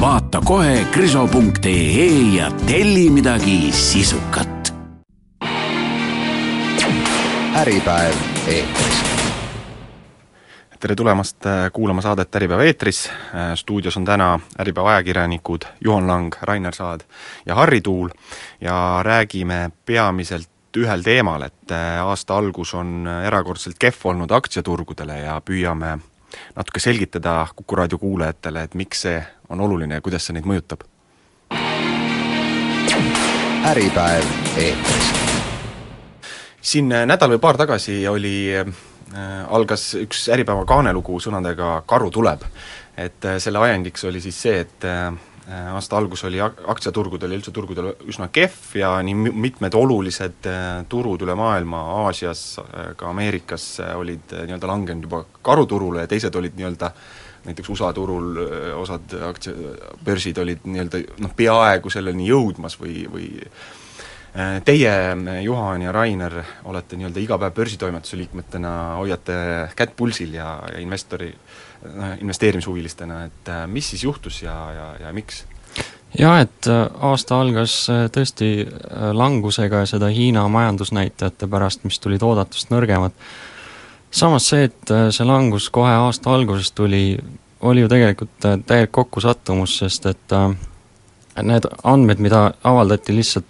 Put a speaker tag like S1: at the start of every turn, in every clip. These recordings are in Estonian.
S1: Vaata kohe kriso.ee ja telli midagi sisukat.
S2: äripäev eetris.
S3: Tere tulemast äh, kuulama saadet Äripäeva eetris, äh, stuudios on täna Äripäeva ajakirjanikud Juhan Lang, Rainer Saad ja Harri Tuul. Ja räägime peamiselt ühel teemal, et äh, aasta algus on erakordselt kehv olnud aktsiaturgudele ja püüame natuke selgitada Kuku raadio kuulajatele, et miks see on oluline ja kuidas see neid mõjutab.
S2: äripäev eetris.
S3: siin nädal või paar tagasi oli Äh, algas üks Äripäeva kaanelugu sõnadega Karu tuleb. et äh, selle ajendiks oli siis see, et äh, aasta algus oli aktsiaturgudel ja üldse turgudel üsna kehv ja nii mitmed olulised turud üle maailma, Aasias, ka Ameerikas olid nii-öelda langenud juba karuturule ja teised olid nii-öelda näiteks USA turul osad aktsia, börsid olid nii-öelda noh, peaaegu selleni jõudmas või, või Äh, teie, Juhan ja Rainer, olete nii-öelda iga päev börsitoimetuse liikmetena, hoiate kätt pulsil ja, ja investori, investeerimishuvilistena, et äh, mis siis juhtus ja, ja, ja miks?
S4: jah, et äh, aasta algas tõesti langusega ja seda Hiina majandusnäitajate pärast, mis tulid oodatust nõrgemad. samas see, et see langus kohe aasta alguses tuli, oli ju tegelikult täielik kokkusattumus, sest et need andmed, mida avaldati lihtsalt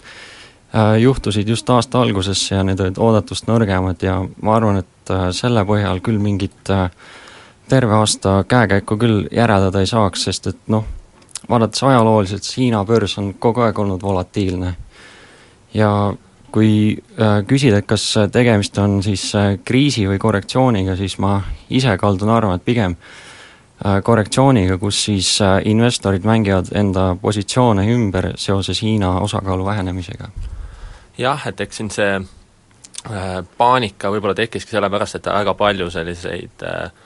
S4: Äh, juhtusid just aasta alguses ja need olid oodatust nõrgemad ja ma arvan, et äh, selle põhjal küll mingit äh, terve aasta käekäiku küll järeldada ei saaks, sest et noh, vaadates ajalooliselt, siis Hiina börs on kogu aeg olnud volatiilne. ja kui küsida, et kas tegemist on siis kriisi või korrektsiooniga, siis ma ise kaldun arvama, et pigem korrektsiooniga, kus siis investorid mängivad enda positsioone ümber seoses Hiina osakaalu vähenemisega
S5: jah, et eks siin see äh, paanika võib-olla tekkiski sellepärast, et väga palju selliseid äh,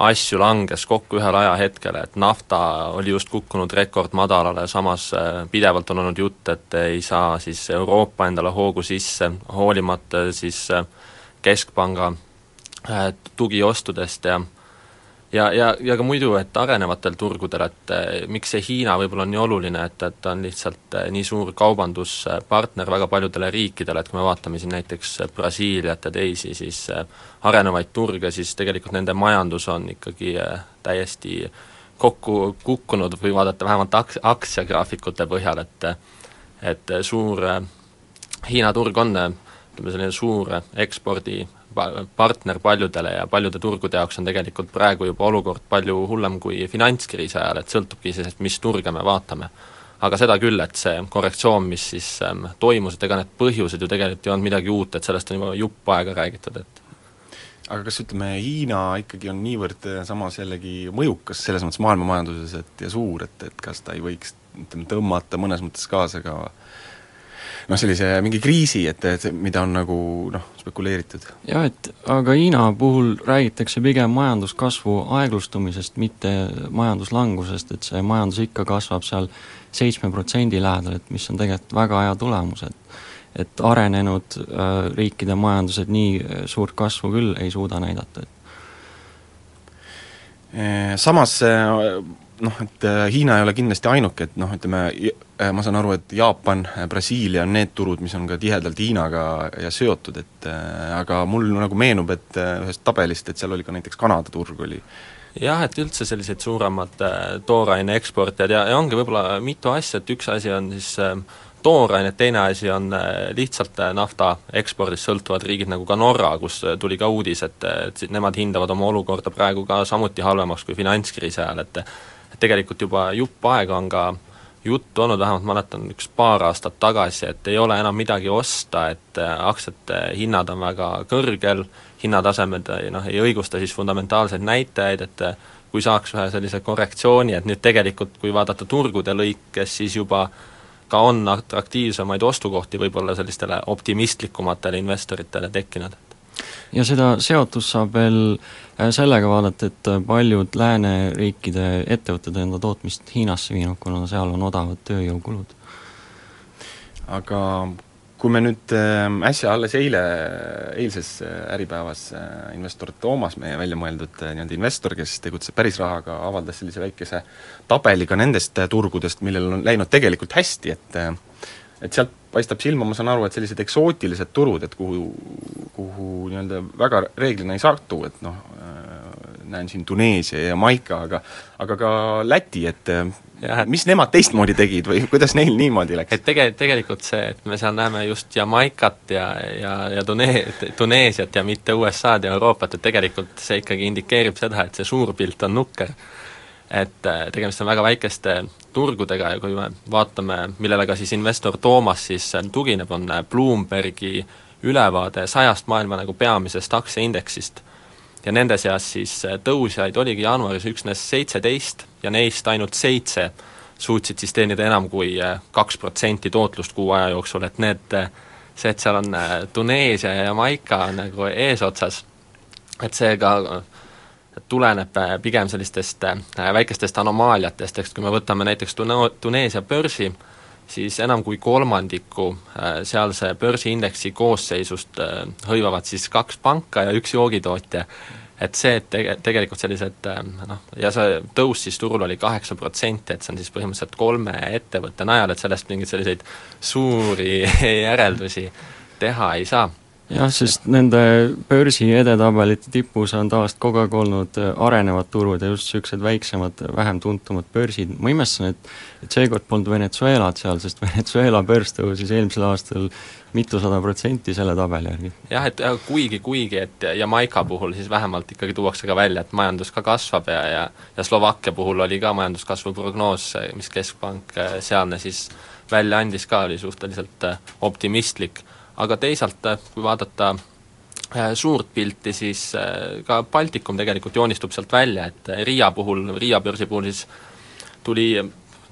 S5: asju langes kokku ühel ajahetkel, et nafta oli just kukkunud rekordmadalale, samas äh, pidevalt on olnud jutt, et ei saa siis Euroopa endale hoogu sisse, hoolimata siis äh, keskpanga äh, tugiostudest ja ja, ja, ja ka muidu, et arenevatel turgudel, et eh, miks see Hiina võib-olla on nii oluline, et, et ta on lihtsalt eh, nii suur kaubanduspartner väga paljudele riikidele, et kui me vaatame siin näiteks Brasiiliat ja teisi siis eh, arenevaid turge, siis tegelikult nende majandus on ikkagi täiesti kokku kukkunud või vaadata vähemalt aks-, aktsiagraafikute põhjal, et et suur Hiina turg on ütleme, selline suur ekspordi partner paljudele ja paljude turgude jaoks on tegelikult praegu juba olukord palju hullem kui finantskriisi ajal, et sõltubki et mis turge me vaatame. aga seda küll, et see korrektsioon, mis siis ähm, toimus, et ega need põhjused ju tegelikult ei olnud midagi uut, et sellest on juba jupp aega räägitud, et
S3: aga kas ütleme, Hiina ikkagi on niivõrd äh, samas jällegi mõjukas selles mõttes maailmamajanduses, et ja suur, et, et kas ta ei võiks ütleme, tõmmata mõnes mõttes kaasa ka noh, sellise mingi kriisi, et, et mida on nagu noh, spekuleeritud.
S4: jah, et aga Hiina puhul räägitakse pigem majanduskasvu aeglustumisest, mitte majanduslangusest, et see majandus ikka kasvab seal seitsme protsendi lähedal, et mis on tegelikult väga hea tulemus, et et arenenud äh, riikide majandused nii äh, suurt kasvu küll ei suuda näidata, et
S3: samas noh, et äh, Hiina ei ole kindlasti ainuke, et noh, ütleme, äh, ma saan aru, et Jaapan, äh, Brasiilia on need turud, mis on ka tihedalt Hiinaga ja seotud, et aga mul nagu meenub, et ühest tabelist, et seal oli ka näiteks Kanada turg oli.
S5: Jah, et üldse sellised suuremad tooraine eksportijad ja, ja ongi võib-olla mitu asja, et üks asi on siis äh, toorainet, teine asi on lihtsalt nafta ekspordist sõltuvad riigid, nagu ka Norra, kus tuli ka uudis, et, et nemad hindavad oma olukorda praegu ka samuti halvemaks kui finantskriisi ajal, et tegelikult juba jupp aega on ka juttu olnud, vähemalt mäletan üks paar aastat tagasi, et ei ole enam midagi osta, et äh, aktsiate hinnad on väga kõrgel, hinnatasemed ei noh, ei õigusta siis fundamentaalseid näitajaid, et äh, kui saaks ühe sellise korrektsiooni, et nüüd tegelikult kui vaadata turgude lõikes, siis juba ka on atraktiivsemaid ostukohti võib-olla sellistele optimistlikumatele investoritele tekkinud.
S4: Ja seda seotust saab veel äh, sellega vaadata, et äh, paljud lääneriikide ettevõtted enda tootmist Hiinasse viinud, kuna seal on odavad tööjõukulud.
S3: aga kui me nüüd äh, äsja alles eile, eilses Äripäevas investor Toomas, meie välja mõeldud nii-öelda investor, kes tegutseb päris rahaga, avaldas sellise väikese tabeli ka nendest turgudest, millel on läinud tegelikult hästi, et et sealt paistab silma, ma saan aru, et sellised eksootilised turud, et kuhu, kuhu nii-öelda väga reeglina ei satu, et noh, näen siin Tuneesia ja Maika, aga aga ka Läti, et jah, et mis nemad teistmoodi tegid või kuidas neil niimoodi läks?
S5: et tege-, tegelikult see, et me seal näeme just Jamaikat ja, ja, ja Tune-, Tuneesiat ja mitte USA-d ja Euroopat, et tegelikult see ikkagi indikeerib seda, et see suur pilt on nukker. Et äh, tegemist on väga väikeste turgudega ja kui me vaatame, millele ka siis investor Toomas siis äh, tugineb, on äh, Bloombergi ülevaade sajast maailma nagu peamisest aktsiaindeksist. Ja nende seas siis tõusjaid oligi jaanuaris üksnes seitseteist ja neist ainult seitse suutsid siis teenida enam kui kaks protsenti tootlust kuu aja jooksul, et need, see, et seal on Tuneesia ja Jamaica nagu eesotsas, et see ka tuleneb pigem sellistest väikestest anomaaliatest, eks kui me võtame näiteks Tune-, Tuneesia börsi, siis enam kui kolmandiku sealse börsiindeksi koosseisust hõivavad siis kaks panka ja üks joogitootja. Et see, et tege-, tegelikult sellised noh, ja see tõus siis turul oli kaheksa protsenti, et see on siis põhimõtteliselt kolme ettevõtte najal, et sellest mingeid selliseid suuri järeldusi teha ei saa
S4: jah, sest nende börsi edetabelite tipus on tavaliselt kogu aeg olnud äh, arenevad turud ja just niisugused väiksemad, vähem tuntumad börsid, ma imestasin, et et seekord polnud Venezuelat seal, sest Venezuela börs tõusis eelmisel aastal mitusada protsenti selle tabeli järgi.
S5: jah, et kuigi, kuigi, et Jamaica puhul siis vähemalt ikkagi tuuakse ka välja, et majandus ka kasvab ja, ja ja Slovakkia puhul oli ka majanduskasvu prognoos, mis Keskpank äh, sealne siis välja andis ka, oli suhteliselt äh, optimistlik aga teisalt, äh, kui vaadata äh, suurt pilti, siis äh, ka Baltikum tegelikult joonistub sealt välja, et Riia puhul, Riia börsi puhul siis tuli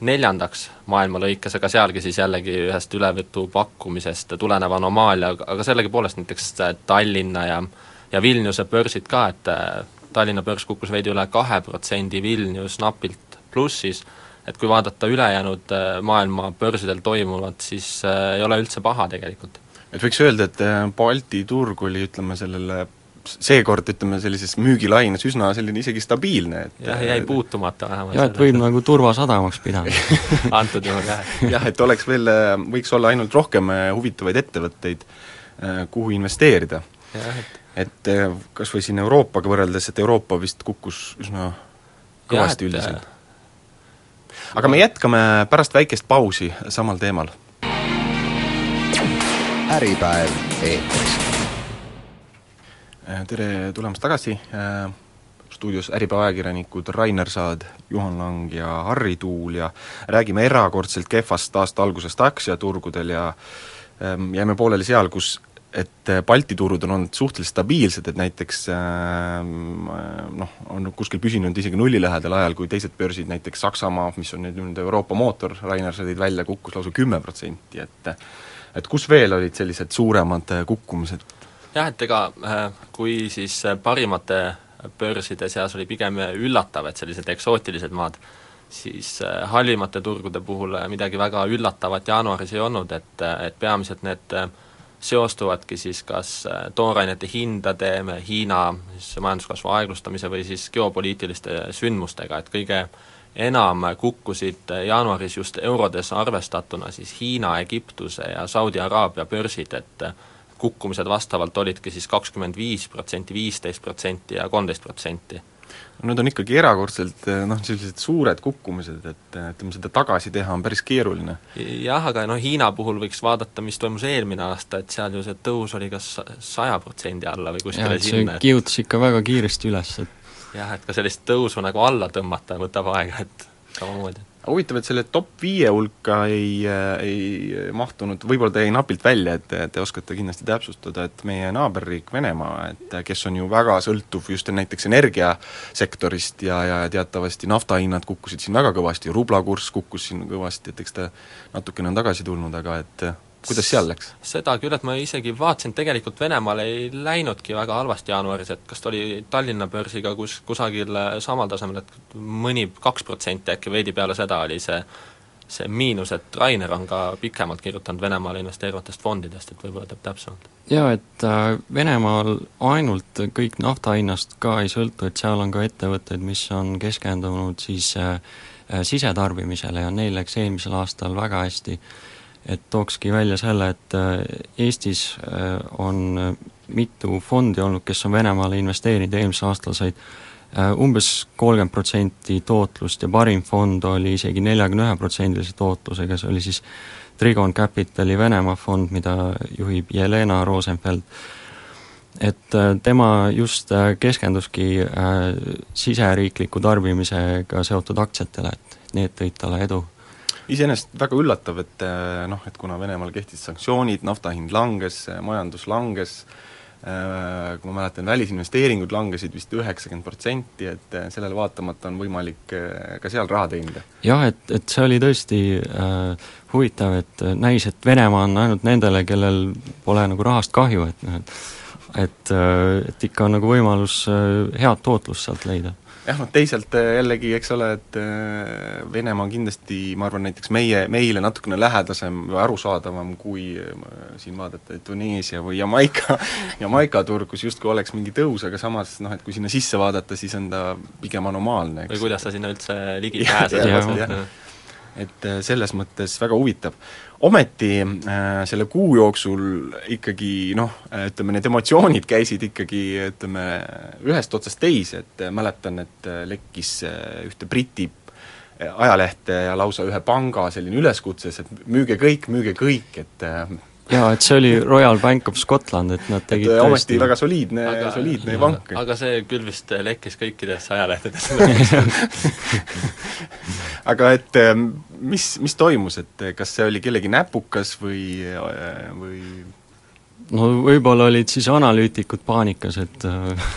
S5: neljandaks maailma lõikes, aga sealgi siis jällegi ühest ülevõtu pakkumisest tulenev anomaalia, aga sellegipoolest näiteks Tallinna ja ja Vilniuse börsid ka, et Tallinna börs kukkus veidi üle kahe protsendi, Vilnius napilt plussis, et kui vaadata ülejäänud maailma börsidel toimuvat, siis ei ole üldse paha tegelikult
S3: et võiks öelda, et äh, Balti turg oli ütleme, sellele seekord ütleme, sellises müügilaines üsna selline isegi stabiilne, et
S5: jah, jäi puutumata vähemalt.
S4: jah, et võib nagu turvasadamaks pidada
S5: antud juhul jah.
S3: jah, et oleks veel, äh, võiks olla ainult rohkem äh, huvitavaid ettevõtteid, kuhu investeerida. et et kas või siin Euroopaga võrreldes, et Euroopa vist kukkus üsna kõvasti üldiselt. aga me jätkame pärast väikest pausi samal teemal
S2: Äripäev eetris.
S3: Äh, tere tulemast tagasi, äh, stuudios Äripäeva ajakirjanikud Rainer Saad, Juhan Lang ja Harri Tuul ja räägime erakordselt kehvast aasta algusest aktsiaturgudel ja ähm, jääme pooleli seal, kus et äh, Balti turud on olnud suhteliselt stabiilsed, et näiteks ähm, noh, on kuskil püsinud isegi nulli lähedal ajal, kui teised börsid, näiteks Saksamaa, mis on nüüd nüüd Euroopa mootor, Rainer, sa tõid välja, kukkus lausa kümme protsenti, et et kus veel olid sellised suuremad äh, kukkumised?
S5: jah, et ega äh, kui siis äh, parimate börside seas oli pigem üllatav, et sellised eksootilised maad, siis halvimate turgude puhul midagi väga üllatavat jaanuaris ei olnud, et, et peamiselt need seostuvadki siis kas toorainete hindade, Hiina siis majanduskasvu aeglustamise või siis geopoliitiliste sündmustega, et kõige äh, enam kukkusid jaanuaris just eurodes arvestatuna siis Hiina, Egiptuse ja Saudi Araabia börsid, et kukkumised vastavalt olidki siis kakskümmend viis protsenti, viisteist protsenti ja kolmteist protsenti.
S3: no need on ikkagi erakordselt noh, sellised suured kukkumised, et ütleme, seda tagasi teha on päris keeruline.
S5: jah, aga noh, Hiina puhul võiks vaadata, mis toimus eelmine aasta, et seal ju see tõus oli kas saja protsendi alla või kuskile sinna.
S4: kihutas ikka väga kiiresti üles, et
S5: jah, et ka sellist tõusu nagu alla tõmmata võtab aega, et samamoodi.
S3: huvitav, et selle top viie hulka ei, ei mahtunud, võib-olla ta jäi napilt välja, et te oskate kindlasti täpsustada, et meie naaberriik Venemaa, et kes on ju väga sõltuv just näiteks energiasektorist ja, ja teatavasti naftahinnad kukkusid siin väga kõvasti, rubla kurss kukkus siin kõvasti, et eks ta natukene on tagasi tulnud, aga et kuidas seal läks?
S5: seda küll, et ma isegi vaatasin, tegelikult Venemaal ei läinudki väga halvasti jaanuaris, et kas ta oli Tallinna börsiga kus, kusagil samal tasemel, et mõni kaks protsenti äkki veidi peale seda oli see see miinus, et Rainer on ka pikemalt kirjutanud Venemaale investeerivatest fondidest, et võib-olla teab täpsemalt.
S4: jaa, et äh, Venemaal ainult kõik nafta hinnast ka ei sõltu, et seal on ka ettevõtteid, mis on keskendunud siis äh, äh sisetarbimisele ja neil läks eelmisel aastal väga hästi et tookski välja selle, et äh, Eestis äh, on äh, mitu fondi olnud, kes on Venemaale investeerinud eelmisel aastal said umbes kolmkümmend protsenti tootlust ja parim fond oli isegi neljakümne ühe protsendilise tootlusega, see oli siis Trigon Capitali Venemaa fond, mida juhib Jelena Rosenfeld. et tema just keskenduski siseriikliku tarbimisega seotud aktsiatele, et need tõid talle edu
S3: iseenesest väga üllatav, et eh, noh, et kuna Venemaal kehtisid sanktsioonid, nafta hind langes, majandus langes, eh, kui ma mäletan, välisinvesteeringud langesid vist üheksakümmend protsenti, et eh, sellele vaatamata on võimalik ka seal raha teenida.
S4: jah, et, et see oli tõesti äh, huvitav, et näis, et Venemaa on ainult nendele, kellel pole nagu rahast kahju, et noh, et et, et ikka on nagu võimalus head tootlust sealt leida
S3: jah, noh teisalt äh, jällegi, eks ole, et äh, Venemaa on kindlasti, ma arvan, näiteks meie, meile natukene lähedasem või arusaadavam kui äh, siin vaadata Tuneesia või Jamaica, Jamaica turg, kus justkui oleks mingi tõus, aga samas noh, et kui sinna sisse vaadata, siis on ta pigem anomaalne, eks.
S5: või kuidas sa sinna üldse ligi pääsed.
S3: et selles mõttes väga huvitav ometi äh, selle kuu jooksul ikkagi noh, ütleme need emotsioonid käisid ikkagi ütleme, ühest otsast teise, et mäletan, et lekkis äh, ühte Briti äh, ajalehte ja lausa ühe panga selline üleskutses, et müüge kõik, müüge kõik, et
S4: jaa, et see oli Royal Bank of Scotland, et nad tegid
S3: et ometi väga soliidne, soliidne pank.
S5: aga see küll vist lekkis kõikidesse ajalehtedesse
S3: aga et ähm, mis, mis toimus, et kas see oli kellegi näpukas või, või
S4: no võib-olla olid siis analüütikud paanikas, et äh,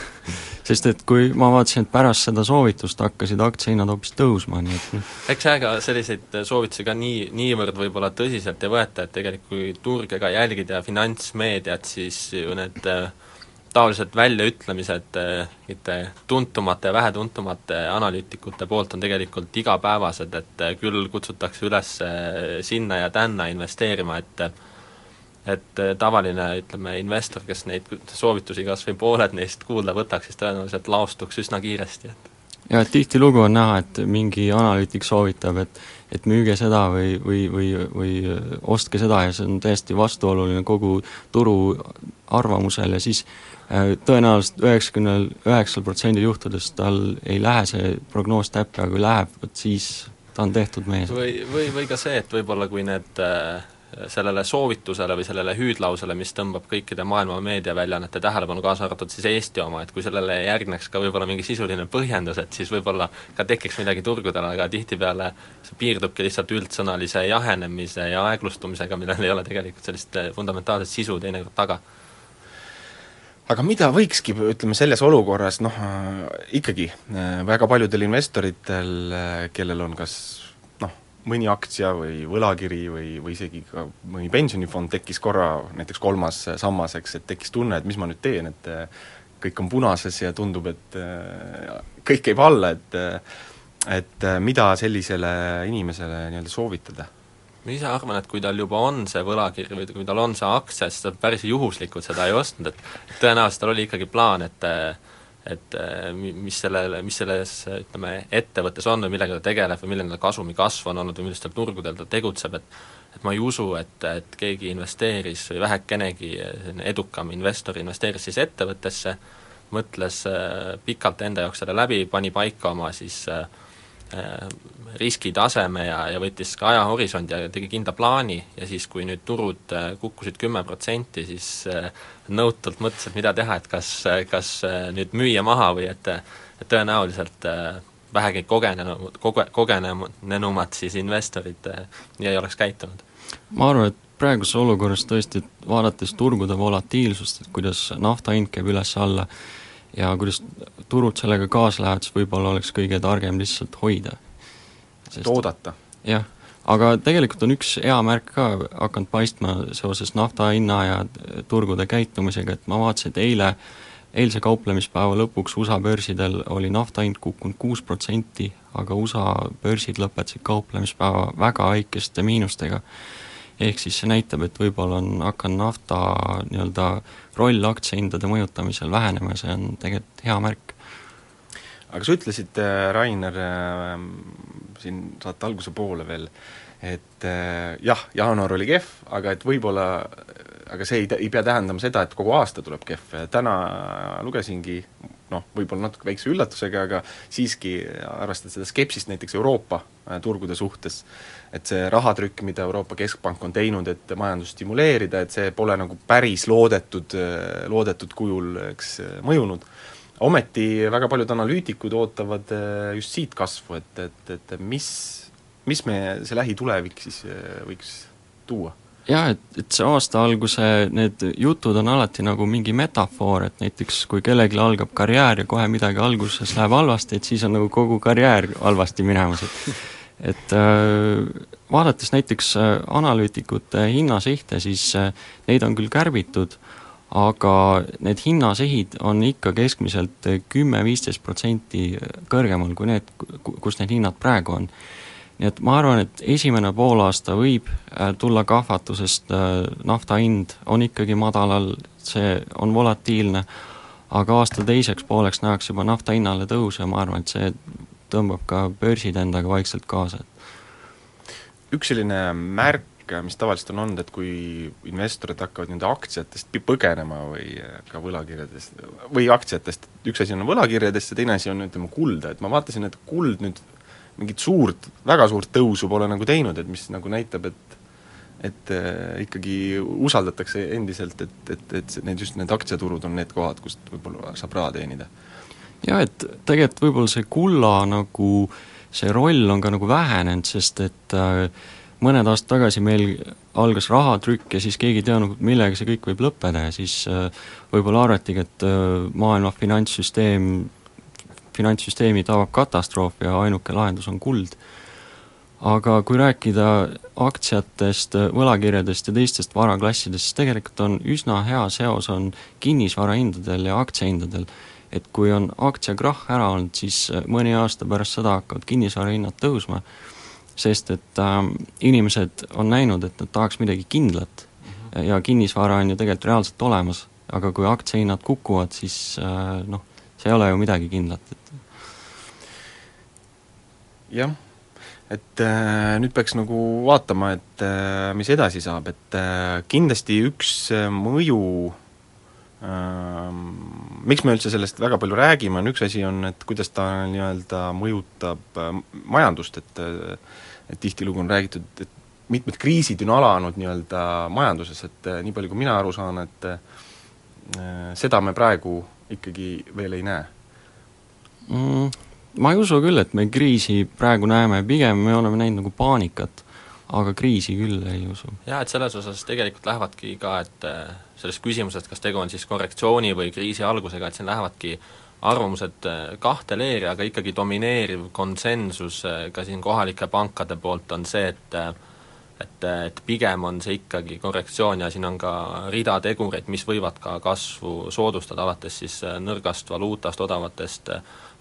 S4: sest et kui ma vaatasin, et pärast seda soovitust hakkasid aktsiahinnad hoopis tõusma, nii et noh.
S5: Eks ega selliseid soovitusi ka nii, niivõrd võib-olla tõsiselt ei võeta, et tegelikult kui turge ka jälgida ja finantsmeediat, siis ju need äh, taolised väljaütlemised mingite äh, tuntumate ja vähetuntumate analüütikute poolt on tegelikult igapäevased, et äh, küll kutsutakse üles sinna ja tänna investeerima, et et äh, tavaline, ütleme, investor, kes neid soovitusi kas või pooled neist kuulda võtaks, siis tõenäoliselt laostuks üsna kiiresti, et
S4: ja et tihtilugu on näha, et mingi analüütik soovitab, et et müüge seda või, või, või, või ostke seda ja see on täiesti vastuoluline kogu turu arvamusel ja siis äh, tõenäoliselt üheksakümnel üheksal protsendil juhtudest tal ei lähe see prognoos täppi, aga kui läheb, vot siis ta on tehtud mees.
S5: või, või, või ka see, et võib-olla kui need äh, sellele soovitusele või sellele hüüdlausele, mis tõmbab kõikide maailma meediaväljaannete tähelepanu, kaasa arvatud siis Eesti oma, et kui sellele järgneks ka võib-olla mingi sisuline põhjendus, et siis võib-olla ka tekiks midagi turgudel, aga tihtipeale see piirdubki lihtsalt üldsõnalise jahenemise ja aeglustumisega, millel ei ole tegelikult sellist fundamentaalset sisu teinekord taga.
S3: Aga mida võikski, ütleme selles olukorras noh, ikkagi väga paljudel investoritel, kellel on kas mõni aktsia või võlakiri või, või isegi ka mõni pensionifond tekkis korra näiteks kolmas sammas, eks, et tekkis tunne, et mis ma nüüd teen, et äh, kõik on punases ja tundub, et äh, kõik käib alla, et äh, et mida sellisele inimesele nii-öelda soovitada?
S5: ma ise arvan, et kui tal juba on see võlakiri või kui tal on see aktsia, siis ta päris juhuslikult seda ei ostnud, et tõenäoliselt tal oli ikkagi plaan, et et äh, mis sellele, mis selles ütleme, ettevõttes on või millega ta tegeleb või milline ta kasumi kasv on olnud või millistel turgudel ta tegutseb, et et ma ei usu, et, et keegi investeeris või vähekenegi edukam investor investeeris siis ettevõttesse, mõtles äh, pikalt enda jaoks selle läbi, pani paika oma siis Äh, riskitaseme ja, ja võttis ka ajahorisondi ja tegi kindla plaani ja siis, kui nüüd turud äh, kukkusid kümme protsenti, siis äh, nõutult mõtles, et mida teha, et kas, kas nüüd müüa maha või et et tõenäoliselt vähegi kogenenud, koge-, kogenenumad siis investorid äh, nii ei oleks käitunud?
S4: ma arvan, et praeguses olukorras tõesti, et vaadates turgude volatiilsust, et kuidas nafta hind käib üles-alla ja kuidas turud sellega kaasa lähevad, siis võib-olla oleks kõige targem lihtsalt hoida.
S3: et oodata?
S4: jah, aga tegelikult on üks hea märk ka hakanud paistma seoses nafta hinna ja turgude käitumisega, et ma vaatasin, et eile eilse kauplemispäeva lõpuks USA börsidel oli nafta hind kukkunud kuus protsenti, aga USA börsid lõpetasid kauplemispäeva väga väikeste miinustega ehk siis see näitab, et võib-olla on hakanud nafta nii-öelda roll aktsiahindade mõjutamisel vähenema ja see on tegelikult hea märk.
S3: aga sa ütlesid, äh, Rainer äh,, siin saate alguse poole veel, et äh, jah, jaanuar oli kehv, aga et võib-olla aga see ei, ei pea tähendama seda, et kogu aasta tuleb kehv, täna lugesingi noh, võib-olla natuke väikse üllatusega, aga siiski arvestades seda skepsist näiteks Euroopa äh, turgude suhtes, et see rahatrükk, mida Euroopa Keskpank on teinud, et majandust stimuleerida, et see pole nagu päris loodetud, äh, loodetud kujul eks mõjunud, ometi väga paljud analüütikud ootavad äh, just siit kasvu, et, et, et mis, mis meie see lähitulevik siis võiks tuua
S4: jah, et, et see aasta alguse need jutud on alati nagu mingi metafoor, et näiteks kui kellelgi algab karjäär ja kohe midagi alguses läheb halvasti, et siis on nagu kogu karjäär halvasti minemas, et et äh, vaadates näiteks äh, analüütikute hinnasihte, siis äh, neid on küll kärbitud, aga need hinnasihid on ikka keskmiselt kümme-viisteist protsenti kõrgemal kui need, kus need hinnad praegu on nii et ma arvan, et esimene poolaasta võib äh, tulla kahvatusest, äh, nafta hind on ikkagi madalal, see on volatiilne, aga aasta teiseks pooleks nähakse juba nafta hinnale tõusu ja ma arvan, et see tõmbab ka börsid endaga vaikselt kaasa.
S3: üks selline märk, mis tavaliselt on olnud, et kui investorid hakkavad nii-öelda aktsiatest põgenema või ka võlakirjadest, või aktsiatest, üks asi on võlakirjadest ja teine asi on ütleme, kulda, et ma vaatasin, et kuld nüüd mingit suurt, väga suurt tõusu pole nagu teinud, et mis nagu näitab, et et äh, ikkagi usaldatakse endiselt, et, et, et need just need aktsiaturud on need kohad, kust võib-olla saab raha teenida.
S4: jah, et tegelikult võib-olla see kulla nagu, see roll on ka nagu vähenenud, sest et äh, mõned aastad tagasi meil algas rahatrükk ja siis keegi ei teadnud, millega see kõik võib lõppeda ja siis äh, võib-olla arvatigi, et äh, maailma finantssüsteem finantssüsteemi tabab katastroof ja ainuke lahendus on kuld. aga kui rääkida aktsiatest, võlakirjadest ja teistest varaklassidest, siis tegelikult on üsna hea seos on kinnisvarahindadel ja aktsiahindadel. et kui on aktsiakrahh ära olnud, siis mõni aasta pärast seda hakkavad kinnisvarahinnad tõusma, sest et äh, inimesed on näinud, et nad tahaks midagi kindlat mhm. ja kinnisvara on ju tegelikult reaalselt olemas, aga kui aktsiahinnad kukuvad, siis äh, noh, see ei ole ju midagi kindlat, et
S3: jah, et äh, nüüd peaks nagu vaatama, et äh, mis edasi saab, et äh, kindlasti üks äh, mõju äh, miks me üldse sellest väga palju räägime, on üks asi, on, et kuidas ta nii-öelda mõjutab äh, majandust, et äh, et tihtilugu on räägitud, et mitmed kriisid on alanud nii-öelda majanduses, et nii palju, kui mina aru saan, et seda me praegu ikkagi veel ei näe
S4: mm,? ma ei usu küll, et me kriisi praegu näeme, pigem me oleme näinud nagu paanikat, aga kriisi küll ei usu.
S5: jah, et selles osas tegelikult lähevadki ka, et äh, selles küsimuses, kas tegu on siis korrektsiooni või kriisi algusega, et siin lähevadki arvamused äh, kahte leeri, aga ikkagi domineeriv konsensus äh, ka siin kohalike pankade poolt on see, et et, et pigem on see ikkagi korrektsioon ja siin on ka rida tegureid, mis võivad ka kasvu soodustada, alates siis nõrgast valuutast, odavatest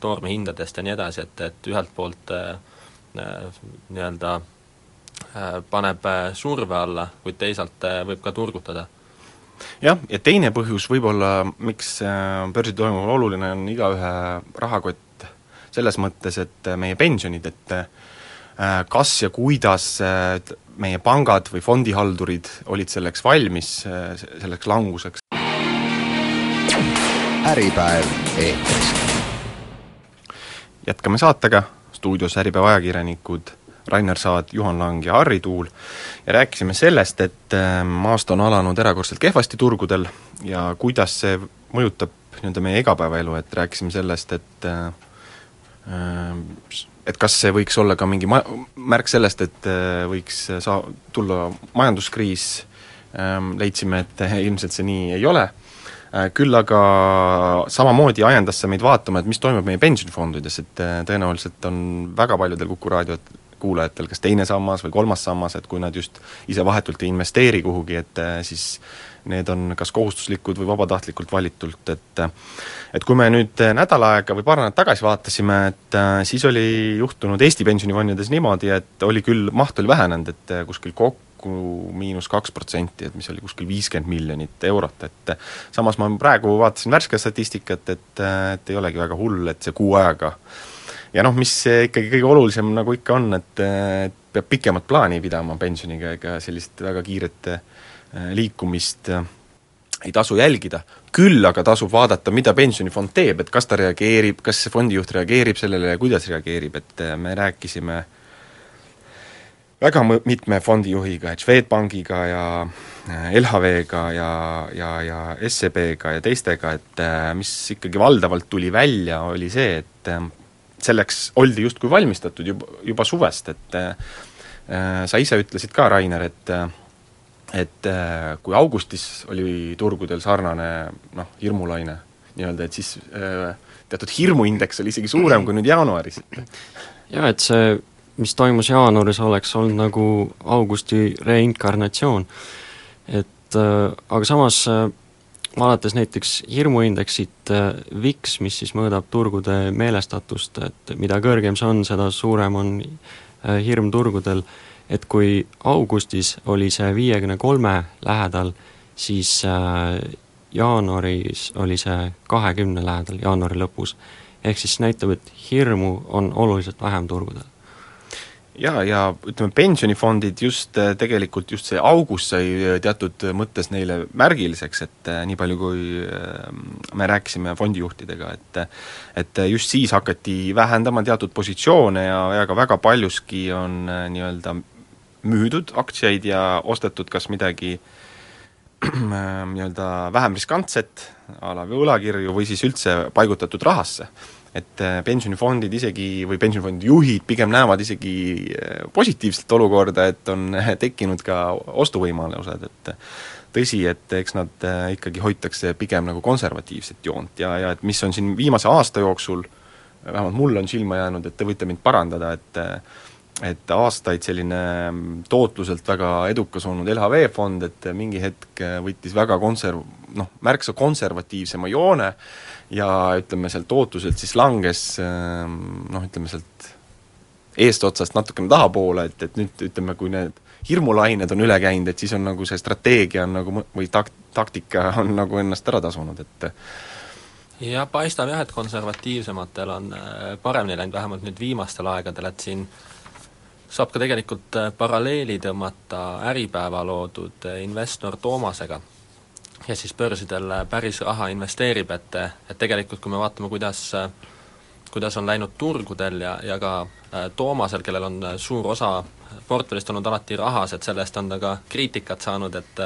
S5: toormehindadest ja nii edasi, et, et ühelt poolt äh, äh, nii-öelda äh, paneb surve alla, kuid teisalt võib ka turgutada.
S3: Jah, ja teine põhjus võib-olla, miks börsil toimuv oluline, on igaühe rahakott selles mõttes, et meie pensionid, et kas ja kuidas meie pangad või fondihaldurid olid selleks valmis, selleks languseks.
S2: äripäev eetris.
S3: Jätkame saatega, stuudios Äripäeva ajakirjanikud Rainer Saad, Juhan Lang ja Harri Tuul. Ja rääkisime sellest, et aasta on alanud erakordselt kehvasti turgudel ja kuidas see mõjutab nii-öelda meie igapäevaelu, et rääkisime sellest, et äh, et kas see võiks olla ka mingi ma-, märk sellest, et võiks saa-, tulla majanduskriis, leidsime, et ilmselt see nii ei ole. Äh, küll aga samamoodi ajendas see meid vaatama, et mis toimub meie pensionifondides, et äh, tõenäoliselt on väga paljudel Kuku raadiot kuulajatel kas teine sammas või kolmas sammas, et kui nad just ise vahetult ei investeeri kuhugi, et äh, siis need on kas kohustuslikud või vabatahtlikult valitult, et et kui me nüüd nädal aega või paar nädalat tagasi vaatasime, et siis oli juhtunud Eesti pensionifondides niimoodi, et oli küll, maht oli vähenenud, et kuskil kokku kokku miinus kaks protsenti, et mis oli kuskil viiskümmend miljonit eurot, et samas ma praegu vaatasin värsket statistikat, et, et ei olegi väga hull, et see kuu ajaga ja noh, mis ikkagi kõige olulisem nagu ikka on, et, et peab pikemat plaani pidama pensioniga, ega sellist väga kiiret äh, liikumist äh, ei tasu jälgida, küll aga tasub vaadata, mida pensionifond teeb, et kas ta reageerib, kas see fondijuht reageerib sellele ja kuidas reageerib, et äh, me rääkisime väga mitme fondijuhiga, et Swedbankiga ja LHV-ga ja, ja, ja SEB-ga ja teistega, et mis ikkagi valdavalt tuli välja, oli see, et selleks oldi justkui valmistatud juba, juba suvest, et sa ise ütlesid ka, Rainer, et et kui augustis oli turgudel sarnane noh, hirmulaine nii-öelda, et siis teatud hirmuindeks oli isegi suurem kui nüüd jaanuaris.
S4: jah, et see mis toimus jaanuaris, oleks olnud nagu augusti reinkarnatsioon. et äh, aga samas äh, vaadates näiteks hirmuindeksit äh, VIX, mis siis mõõdab turgude meelestatust, et mida kõrgem see on, seda suurem on äh, hirm turgudel, et kui augustis oli see viiekümne kolme lähedal, siis äh, jaanuaris oli see kahekümne lähedal, jaanuari lõpus. ehk siis näitab, et hirmu on oluliselt vähem turgudel
S3: jaa, ja ütleme, pensionifondid just äh, tegelikult just see august sai äh, teatud mõttes neile märgiliseks, et äh, nii palju, kui me rääkisime fondijuhtidega, et et just siis hakati vähendama teatud positsioone ja, ja ka väga paljuski on nii-öelda müüdud aktsiaid ja ostetud kas midagi nii-öelda vähem riskantset, a la võlakirju, või siis üldse paigutatud rahasse et äh, pensionifondid isegi või pensionifondide juhid pigem näevad isegi äh, positiivset olukorda, et on äh, tekkinud ka ostuvõimalused, et tõsi, et eks nad ikkagi hoitakse pigem nagu konservatiivset joont ja, ja et mis on siin viimase aasta jooksul, vähemalt mulle on silma jäänud, et te võite mind parandada, et et aastaid selline mm, tootluselt väga edukas olnud LHV fond, et mingi hetk võttis väga konserv-, noh, märksa konservatiivsema joone ja ütleme, sealt tootluselt siis langes ähm, noh, ütleme sealt eestotsast natukene tahapoole, et, et nüüd ütleme, kui need hirmulained on üle käinud, et siis on nagu see strateegia on nagu või tak-, taktika on nagu ennast ära tasunud, et
S5: jah, paistab jah, et konservatiivsematel on äh, paremini läinud, vähemalt nüüd viimastel aegadel, et siin saab ka tegelikult äh, paralleeli tõmmata Äripäeva loodud äh, investor Toomasega ja siis börsidel päris raha investeerib, et, et tegelikult kui me vaatame, kuidas kuidas on läinud turgudel ja, ja ka äh, Toomasel, kellel on suur osa portfellist olnud alati rahas, et selle eest on ta ka kriitikat saanud, et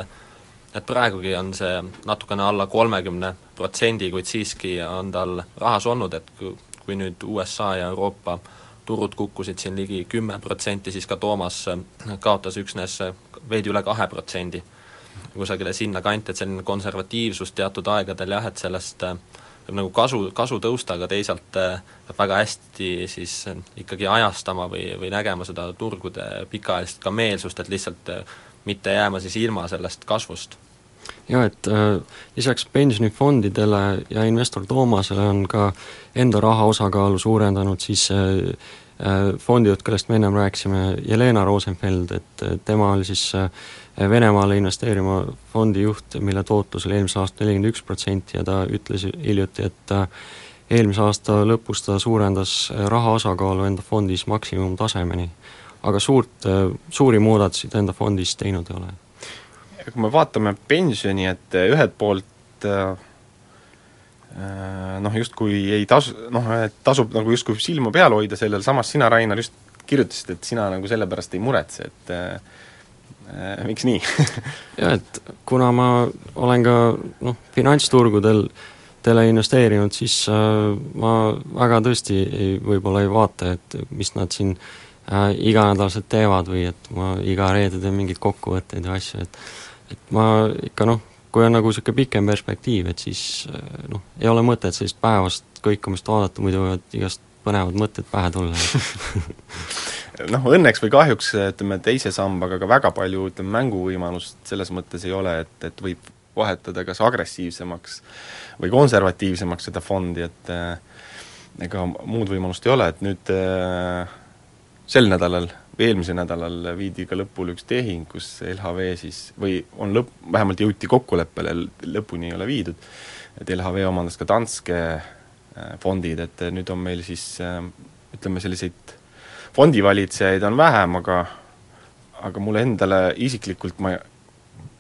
S5: et praegugi on see natukene alla kolmekümne protsendi, kuid siiski on tal rahas olnud, et kui, kui nüüd USA ja Euroopa turud kukkusid siin ligi kümme protsenti, siis ka Toomas kaotas üksnes veidi üle kahe protsendi kusagile sinnakanti, et selline konservatiivsus teatud aegadel jah, et sellest äh, peab nagu kasu, kasu tõusta, aga teisalt äh, peab väga hästi siis äh, ikkagi ajastama või, või nägema seda turgude pikaajalist ka meelsust, et lihtsalt mitte jääma siis ilma sellest kasvust.
S4: jah, et äh, lisaks pensionifondidele ja investor Toomasele on ka enda raha osakaalu suurendanud siis äh, fondijuht, kellest me ennem rääkisime, Jelena Rosenfeld, et tema oli siis äh, Venemaale investeerima fondi juht, mille tootlus oli eelmisel aastal nelikümmend üks protsenti ja ta ütles hiljuti, et eelmise aasta lõpus ta suurendas raha osakaalu enda fondis maksimumtasemeni. aga suurt, suuri muudatusi ta enda fondis teinud ei ole.
S3: kui me vaatame pensioni, et ühelt poolt noh, justkui ei tasu, noh, et tasub nagu justkui silma peal hoida sellel, samas sina, Rainer, just kirjutasid, et sina nagu selle pärast ei muretse, et Äh, miks nii?
S4: Jah, et kuna ma olen ka noh, finantsturgudel aktsiatele investeerinud, siis ma väga tõesti ei, võib-olla ei vaata, et mis nad siin äh, iganädalaselt teevad või et ma iga reede teen mingeid kokkuvõtteid ja asju, et et ma ikka noh, kui on nagu niisugune pikem perspektiiv, et siis noh, ei ole mõtet sellist päevast kõikumist vaadata, muidu võivad igast põnevad mõtted pähe tulla
S3: noh, õnneks või kahjuks ütleme, teise sambaga ka väga palju ütleme, mänguvõimalust selles mõttes ei ole, et, et võib vahetada kas agressiivsemaks või konservatiivsemaks seda fondi, et äh, ega muud võimalust ei ole, et nüüd äh, sel nädalal või eelmisel nädalal viidi ka lõpule üks tehing, kus LHV siis, või on lõpp, vähemalt jõuti kokkuleppele, lõpuni ei ole viidud, et LHV omandas ka Danske äh, fondid, et nüüd on meil siis ütleme, selliseid fondivalitsejaid on vähem, aga aga mulle endale isiklikult ma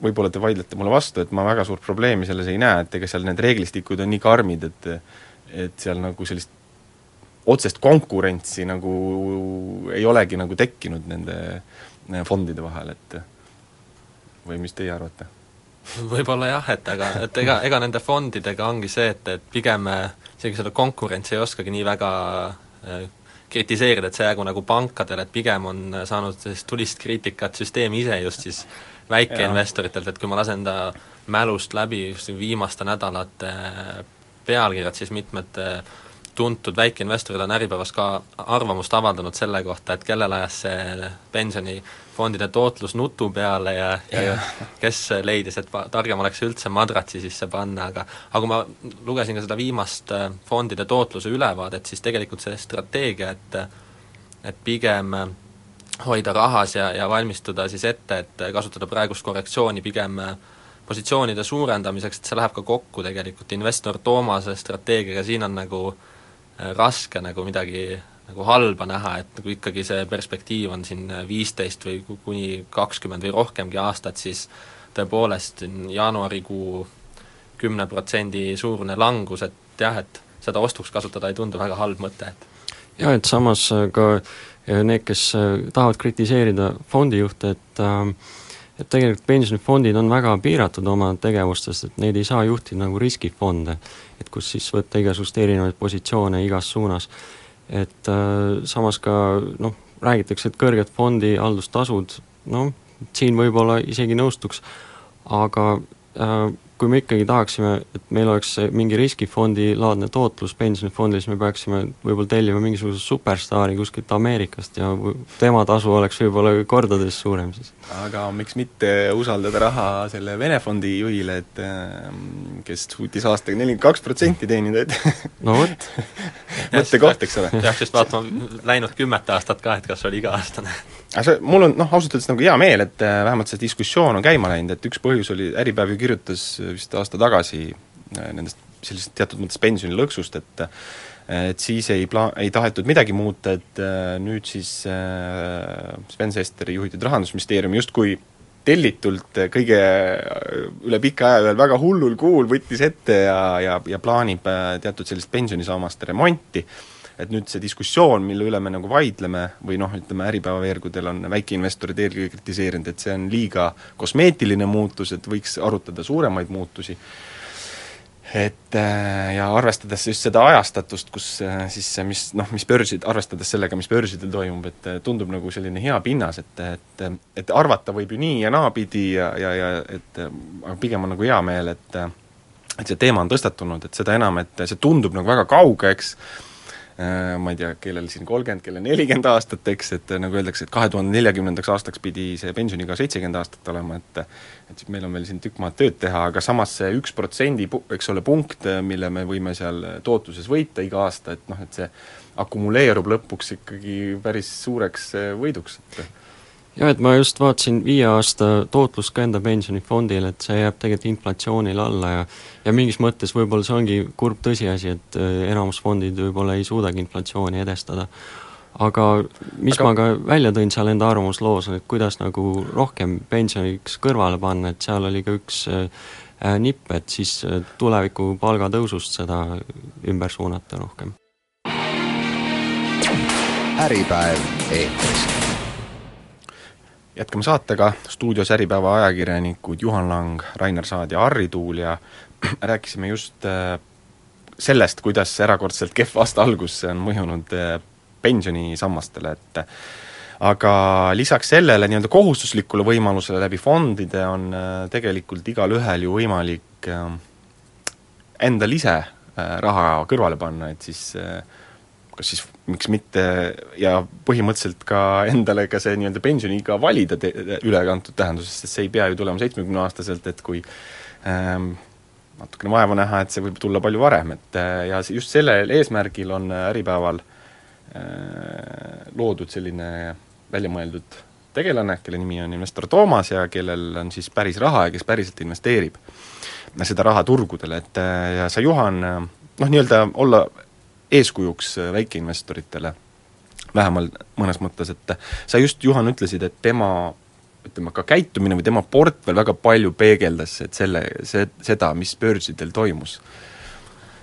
S3: võib-olla te vaidlete mulle vastu, et ma väga suurt probleemi selles ei näe, et ega seal need reeglistikud on nii karmid, et et seal nagu sellist otsest konkurentsi nagu ei olegi nagu tekkinud nende fondide vahel, et või mis teie arvate?
S5: võib-olla jah, et aga, et ega, ega nende fondidega ongi see, et, et pigem isegi seda konkurentsi ei oskagi nii väga äh, kritiseerida, et see jäägu nagu pankadele, et pigem on saanud sellist tulist kriitikat süsteem ise just siis väikeinvestoritelt, et kui ma lasen ta mälust läbi just viimaste nädalate pealkirjad, siis mitmed äh, tuntud väikeinvestorid on Äripäevas ka arvamust avaldanud selle kohta, et kellele ajas see pensionifondide tootlus nutu peale ja, ja, ja kes leidis, et targem oleks üldse madratsi sisse panna, aga aga kui ma lugesin ka seda viimast äh, fondide tootluse ülevaadet, siis tegelikult see strateegia, et et pigem hoida rahas ja, ja valmistuda siis ette, et kasutada praegust korrektsiooni pigem positsioonide suurendamiseks, et see läheb ka kokku tegelikult investor Toomase strateegiaga, siin on nagu äh, Äh, raske nagu midagi nagu halba näha, et nagu ikkagi see perspektiiv on siin viisteist või kuni kakskümmend või rohkemgi aastat, siis tõepoolest jaanuarikuu kümne protsendi suurune langus, et jah, et seda ostuks kasutada ei tundu väga halb mõte, et
S4: jah, et samas ka need, kes tahavad kritiseerida fondijuhte, et äh, et tegelikult pensionifondid on väga piiratud oma tegevustes, et neid ei saa juhtida nagu riskifonde, et kus siis võtta igasuguseid erinevaid positsioone igas suunas. et äh, samas ka noh, räägitakse, et kõrged fondi haldustasud, noh, siin võib-olla isegi nõustuks, aga äh, kui me ikkagi tahaksime, et meil oleks mingi riskifondi laadne tootlus pensionifondil, siis me peaksime võib-olla tellima mingisuguse superstaari kuskilt Ameerikast ja tema tasu oleks võib-olla kordades suurem siis.
S3: aga miks mitte usaldada raha selle Vene fondi juhile, et ähm, kes suutis aastaga nelikümmend kaks protsenti teenida, et
S4: no vot
S3: mõttekoht, eks ole.
S5: peaks just vaatama läinud kümmet aastat ka, et kas oli iga-aastane
S3: aga mul on noh, ausalt öeldes nagu hea meel, et äh, vähemalt see diskussioon on käima läinud, et üks põhjus oli, Äripäev ju kirjutas äh, vist aasta tagasi äh, nendest sellisest teatud mõttes pensionilõksust, et et siis ei pla-, ei tahetud midagi muuta, et nüüd siis Sven Sesteri juhitud Rahandusministeerium justkui tellitult kõige üle pika aja ühel väga hullul kuul võttis ette ja, ja, ja plaanib teatud sellist pensionisammaste remonti et nüüd see diskussioon, mille üle me nagu vaidleme, või noh, ütleme Äripäeva veergudel on väikeinvestorid eelkõige kritiseerinud, et see on liiga kosmeetiline muutus, et võiks arutada suuremaid muutusi, et äh, ja arvestades just seda ajastatust, kus äh, siis mis noh, mis börsid, arvestades sellega, mis börsidel toimub, et äh, tundub nagu selline hea pinnas, et, et et arvata võib ju nii ja naapidi ja, ja, ja et aga pigem on nagu hea meel, et et see teema on tõstatunud, et seda enam, et see tundub nagu väga kauge, eks, ma ei tea, kellel siin kolmkümmend, kellel nelikümmend aastat, eks, et äh, nagu öeldakse, et kahe tuhande neljakümnendaks aastaks pidi see pensioniiga seitsekümmend aastat olema, et et siis meil on veel siin tükk maad tööd teha, aga samas see üks protsendi, eks ole, punkt, mille me võime seal tootluses võita iga aasta, et noh, et see akumuleerub lõpuks ikkagi päris suureks äh, võiduks, et
S4: jah, et ma just vaatasin viie aasta tootlust ka enda pensionifondil, et see jääb tegelikult inflatsioonile alla ja ja mingis mõttes võib-olla see ongi kurb tõsiasi, et äh, enamus fondid võib-olla ei suudagi inflatsiooni edestada. aga mis aga... ma ka välja tõin seal enda arvamusloos, et kuidas nagu rohkem pensioniks kõrvale panna, et seal oli ka üks äh, äh nipp, et siis tuleviku palgatõusust seda ümber suunata rohkem.
S2: äripäev eetris
S3: jätkame saatega, stuudios Äripäeva ajakirjanikud Juhan Lang, Rainer Saad ja Harri Tuul ja rääkisime just äh, sellest, kuidas erakordselt kehv aasta algus on mõjunud äh, pensionisammastele, et aga lisaks sellele nii-öelda kohustuslikule võimalusele läbi fondide on äh, tegelikult igalühel ju võimalik äh, endal ise raha kõrvale panna, et siis kas siis miks mitte ja põhimõtteliselt ka endale ka see nii-öelda pensioniiga valida te-, ülekantud tähenduses, sest see ei pea ju tulema seitsmekümneaastaselt, et kui ähm, natukene vaeva näha, et see võib tulla palju varem, et äh, ja just sellel eesmärgil on äh, Äripäeval äh, loodud selline väljamõeldud tegelane, kelle nimi on investor Toomas ja kellel on siis päris raha ja kes päriselt investeerib seda raha turgudele, et ja sa, Juhan, noh, nii-öelda olla eeskujuks väikeinvestoritele, vähemalt mõnes mõttes, et sa just, Juhan, ütlesid, et tema ütleme, ka käitumine või tema portfell väga palju peegeldas, et selle, see, seda, mis börsidel toimus?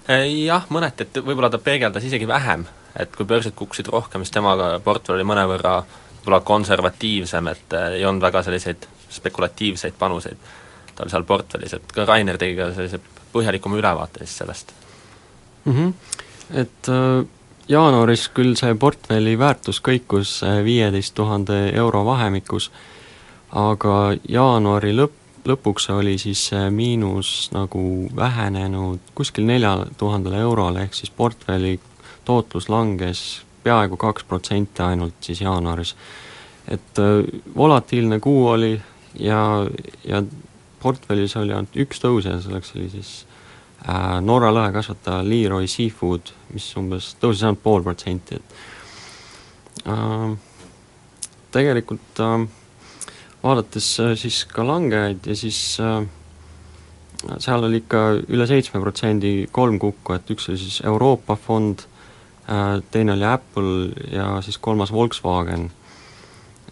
S5: Jah, mõneti, et võib-olla ta peegeldas isegi vähem, et kui börsid kukkusid rohkem, siis tema portfell oli mõnevõrra võib-olla konservatiivsem, et ei olnud väga selliseid spekulatiivseid panuseid tal seal portfellis, et ka Rainer tegi ka sellise põhjalikuma ülevaate siis sellest
S4: mm. -hmm. Et äh, jaanuaris küll see portfelli väärtus kõikus viieteist tuhande euro vahemikus äh,, aga jaanuari lõpp, lõpuks oli siis see miinus nagu vähenenud kuskil neljale tuhandele eurole, ehk siis portfelli tootlus langes peaaegu kaks protsenti ainult siis jaanuaris. et äh, volatiilne kuu oli ja, ja portfellis oli ainult üks tõusja, selleks oli siis äh, Norra lõhekasvataja Leroy Seafood, mis umbes tõusis ainult pool protsenti, et äh, tegelikult äh, vaadates äh, siis ka langejaid ja siis äh, seal oli ikka üle seitsme protsendi kolm kukku, et üks oli siis Euroopa fond, äh, teine oli Apple ja siis kolmas Volkswagen.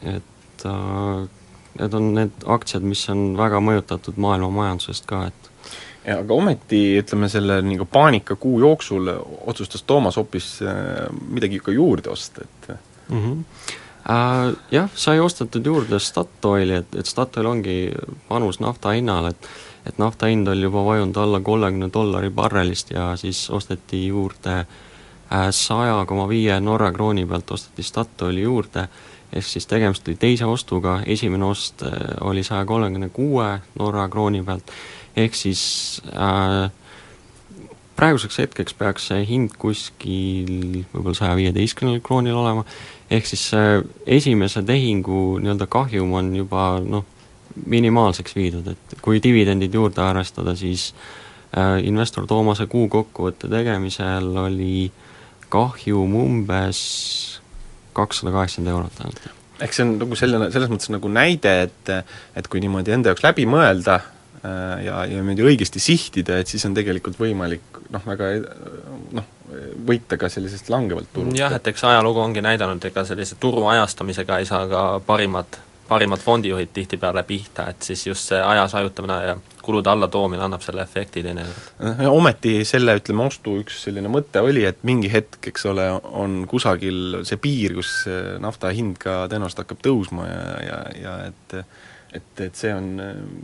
S4: et need on need aktsiad, mis on väga mõjutatud maailma majandusest ka, et
S3: aga ometi, ütleme selle nagu paanikakuu jooksul otsustas Toomas hoopis midagi ikka juurde osta, et mm
S4: -hmm äh,? Jah, sai ostetud juurde Statoili, et, et Statoil ongi panus nafta hinnale, et et nafta hind oli juba vajunud alla kolmekümne dollari barrelist ja siis osteti juurde äh, saja koma viie Norra krooni pealt osteti Statoili juurde, ehk siis tegemist oli teise ostuga, esimene ost äh, oli saja kolmekümne kuue Norra krooni pealt, ehk siis äh, praeguseks hetkeks peaks see hind kuskil võib-olla saja viieteistkümnel kroonil olema, ehk siis see esimese tehingu nii-öelda kahjum on juba noh, minimaalseks viidud, et kui dividendid juurde arvestada, siis äh, investor Toomase kuukokkuvõtte tegemisel oli kahjum umbes kakssada kaheksakümmend eurot ainult.
S3: ehk see on nagu selline, selles mõttes nagu näide, et et kui niimoodi enda jaoks läbi mõelda äh, ja, ja niimoodi õigesti sihtida, et siis on tegelikult võimalik noh, väga noh, võita ka sellisest langevalt turult.
S5: jah, et eks ajalugu ongi näidanud, ega sellise turu ajastamisega ei saa ka parimad, parimad fondijuhid tihtipeale pihta, et siis just see ajas hajutamine ja kulude allatoomine annab selle efekti teinekord.
S3: ometi selle, ütleme, ostu üks selline mõte oli, et mingi hetk, eks ole, on kusagil see piir, kus nafta hind ka tõenäoliselt hakkab tõusma ja, ja, ja et et, et see on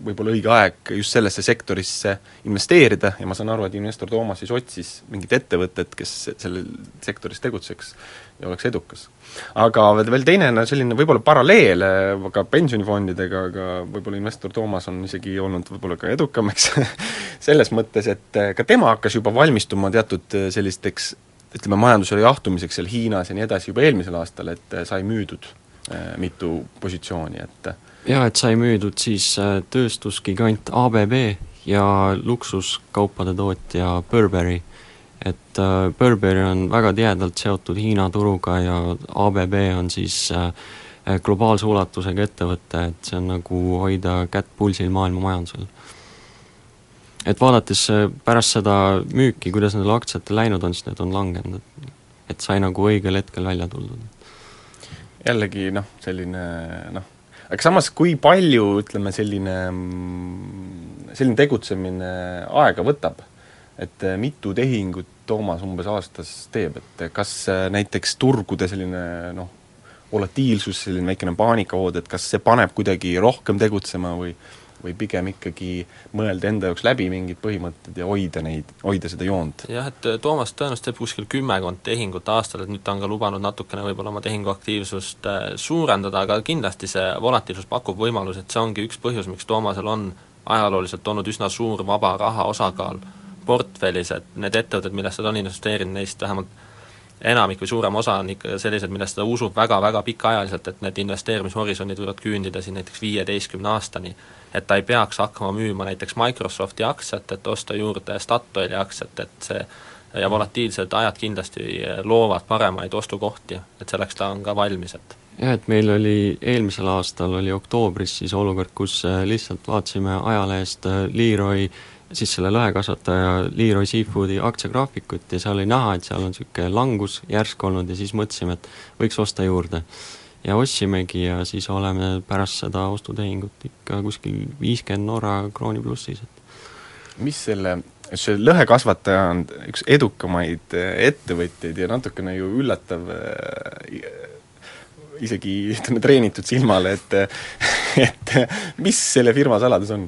S3: võib-olla õige aeg just sellesse sektorisse investeerida ja ma saan aru, et investor Toomas siis otsis mingit ettevõtet, kes selles sektoris tegutseks ja oleks edukas. aga veel teine selline võib-olla paralleel ka pensionifondidega, aga võib-olla investor Toomas on isegi olnud võib-olla ka edukam, eks selles mõttes, et ka tema hakkas juba valmistuma teatud sellisteks ütleme, majanduse jahtumiseks seal Hiinas ja nii edasi juba eelmisel aastal, et sai müüdud mitu positsiooni, et
S4: jaa, et sai müüdud siis äh, tööstusgigant ABB ja luksuskaupade tootja Burberry. et äh, Burberry on väga tihedalt seotud Hiina turuga ja ABB on siis äh, globaalse ulatusega ettevõte, et see on nagu hoida kätt pulsil maailma majandusel. et vaadates pärast seda müüki, kuidas nendel aktsiatel läinud on, siis need on langenud, et et sai nagu õigel hetkel välja tuldud.
S3: jällegi noh, selline noh, aga samas, kui palju, ütleme, selline, selline tegutsemine aega võtab? et eh, mitu tehingut Toomas umbes aastas teeb, et kas eh, näiteks turgude selline noh, volatiilsus, selline väikene paanikahood, et kas see paneb kuidagi rohkem tegutsema või või pigem ikkagi mõelda enda jaoks läbi mingid põhimõtted ja hoida neid, hoida seda joont?
S5: jah, et Toomas tõenäoliselt teeb kuskil kümmekond tehingut aastal, et nüüd ta on ka lubanud natukene võib-olla oma tehinguaktiivsust suurendada, aga kindlasti see volatiilsus pakub võimalus, et see ongi üks põhjus, miks Toomasel on ajalooliselt olnud üsna suur vaba raha osakaal portfellis, et need ettevõtted, millesse ta on investeerinud, neist vähemalt enamik või suurem osa on ikka sellised, millesse ta usub väga-väga pikaajaliselt, et need investeerimishorisondid võivad küündida siin näiteks viieteistkümne aastani. et ta ei peaks hakkama müüma näiteks Microsofti aktsiat, et osta juurde Statoili aktsiat, et see ja volatiilsed ajad kindlasti loovad paremaid ostukohti, et selleks ta on ka valmis, et
S4: jah, et meil oli eelmisel aastal oli oktoobris siis olukord, kus äh, lihtsalt vaatasime ajalehest äh, Leroy siis selle lõhekasvataja Leroy Seafoodi aktsiagraafikut ja seal oli näha, et seal on niisugune langus järsk olnud ja siis mõtlesime, et võiks osta juurde. ja ostsimegi ja siis oleme pärast seda ostutehingut ikka kuskil viiskümmend Norra krooni plussis, et
S3: mis selle, see lõhekasvataja on üks edukamaid äh, ettevõtjaid ja natukene ju üllatav isegi ütleme, treenitud silmale, et et mis selle firma saladus on?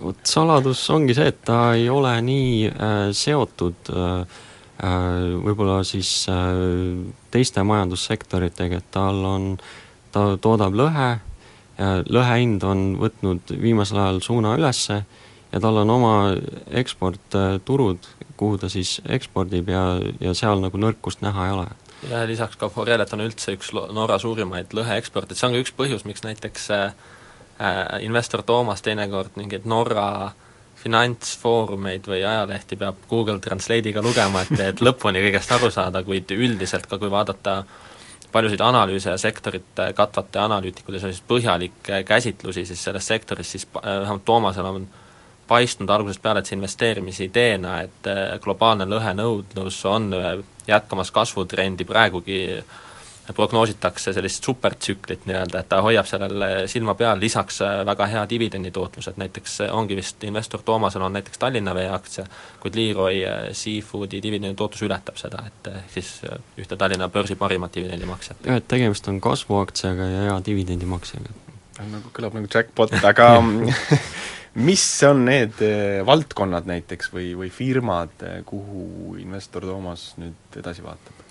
S4: Vot saladus ongi see, et ta ei ole nii äh, seotud äh, äh, võib-olla siis äh, teiste majandussektoritega, et tal on, ta toodab lõhe lõhe hind on võtnud viimasel ajal suuna ülesse ja tal on oma eksportturud, kuhu ta siis ekspordib ja, ja seal nagu nõrkust näha ei ole.
S5: Ja lisaks ka Forellet on üldse üks Norra suurimaid lõheeksporte, see on ka üks põhjus, miks näiteks äh, äh, investor Toomas teinekord mingeid Norra finantsfoorumeid või ajalehti peab Google Translate'iga lugema, et, et lõpuni kõigest aru saada, kuid üldiselt ka kui vaadata paljusid analüüse ja sektorit katvate analüütikuid ja selliseid põhjalikke käsitlusi siis selles sektoris, siis äh, vähemalt Toomasel on paistnud algusest peale, et see investeerimisideena, et äh, globaalne lõhenõudlus on äh, jätkamas kasvutrendi, praegugi prognoositakse sellist supertsüklit nii-öelda, et ta hoiab sellel silma peal, lisaks äh, väga hea dividenditootlus, et näiteks ongi vist investor Toomasel on näiteks Tallinna Vee aktsia, kuid Leroy Seafoodi dividenditootlus ületab seda, et ehk siis ühte Tallinna börsi parimat dividendimaksjat.
S4: jah, et tegemist on kasvuaktsiaga ja hea dividendimaksjaga.
S3: nagu kõlab nagu jackpot, aga mis on need eh, valdkonnad näiteks või, või firmad, eh, kuhu investor Toomas nüüd edasi vaatab?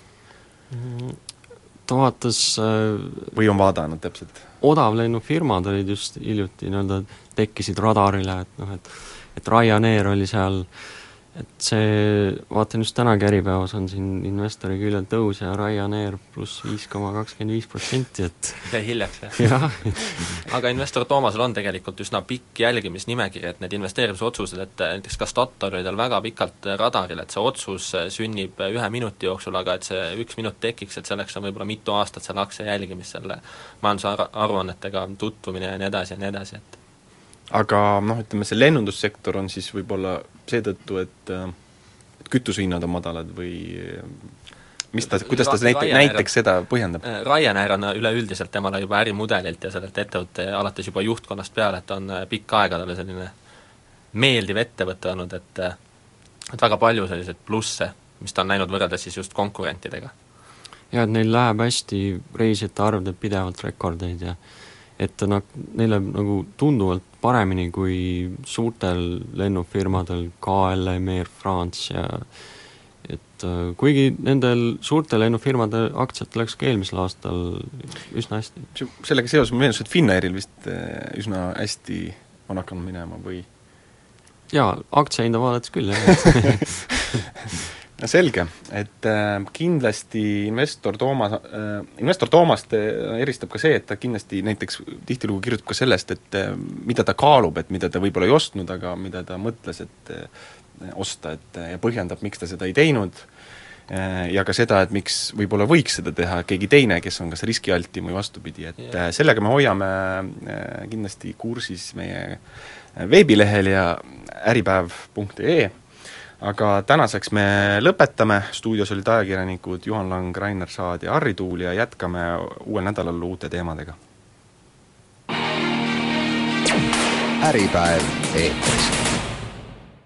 S4: Ta vaatas äh,
S3: või on vaadanud täpselt?
S4: odavlennufirmad olid just hiljuti nii-öelda, tekkisid radarile, et noh, et et Ryanair oli seal äh, et see, vaatan just tänagi Äripäevas on siin investori küljel tõus ja Ryanair pluss viis koma kakskümmend viis protsenti, et
S5: jäi hiljaks,
S4: jah?
S5: aga investor Toomasel on tegelikult üsna pikk jälgimisnimekiri, et need investeerimisotsused, et näiteks ka Statoil oli tal väga pikalt radaril, et see otsus sünnib ühe minuti jooksul, aga et see üks minut tekiks, et selleks on võib-olla mitu aastat selle aktsia jälgimist, selle majandusaruannetega tutvumine ja nii edasi ja nii edasi, et
S3: aga noh, ütleme see lennundussektor on siis võib-olla seetõttu, et et kütusehinnad on madalad või mis ta, kuidas ta näite-, näiteks seda põhjendab?
S5: Äh, Ryanair on üleüldiselt temale juba ärimudelilt ja sellelt ettevõtte alates juba juhtkonnast peale, et on äh, pikka aega talle selline meeldiv ettevõte olnud, et äh, et väga palju selliseid plusse, mis ta on näinud võrreldes siis just konkurentidega.
S4: jaa, et neil läheb hästi, reisijate arv teeb pidevalt rekordeid ja et nad, neil läheb nagu tunduvalt paremini kui suurtel lennufirmadel, KLM, Air France ja et äh, kuigi nendel suurtel lennufirmade aktsiad läks ka eelmisel aastal üsna hästi.
S3: sellega seoses mulle meenus, et Finnairil vist äh, üsna hästi on hakanud minema või?
S4: jaa, aktsiahinda vaadates küll, jah
S3: selge, et äh, kindlasti investor Toomas äh,, investor Toomast äh, eristab ka see, et ta kindlasti näiteks tihtilugu kirjutab ka sellest, et mida ta kaalub, et mida ta võib-olla ei ostnud, aga mida ta mõtles, et osta, et ja põhjendab, miks ta seda ei teinud. Ja ka seda, et miks võib-olla võiks seda teha keegi teine, kes on kas riskialtim või vastupidi, et yeah. sellega me hoiame kindlasti kursis meie veebilehel ja äripäev.ee aga tänaseks me lõpetame, stuudios olid ajakirjanikud Juhan Lang, Rainer Saad ja Harri Tuul ja jätkame uuel nädalal uute teemadega.
S2: äripäev eetris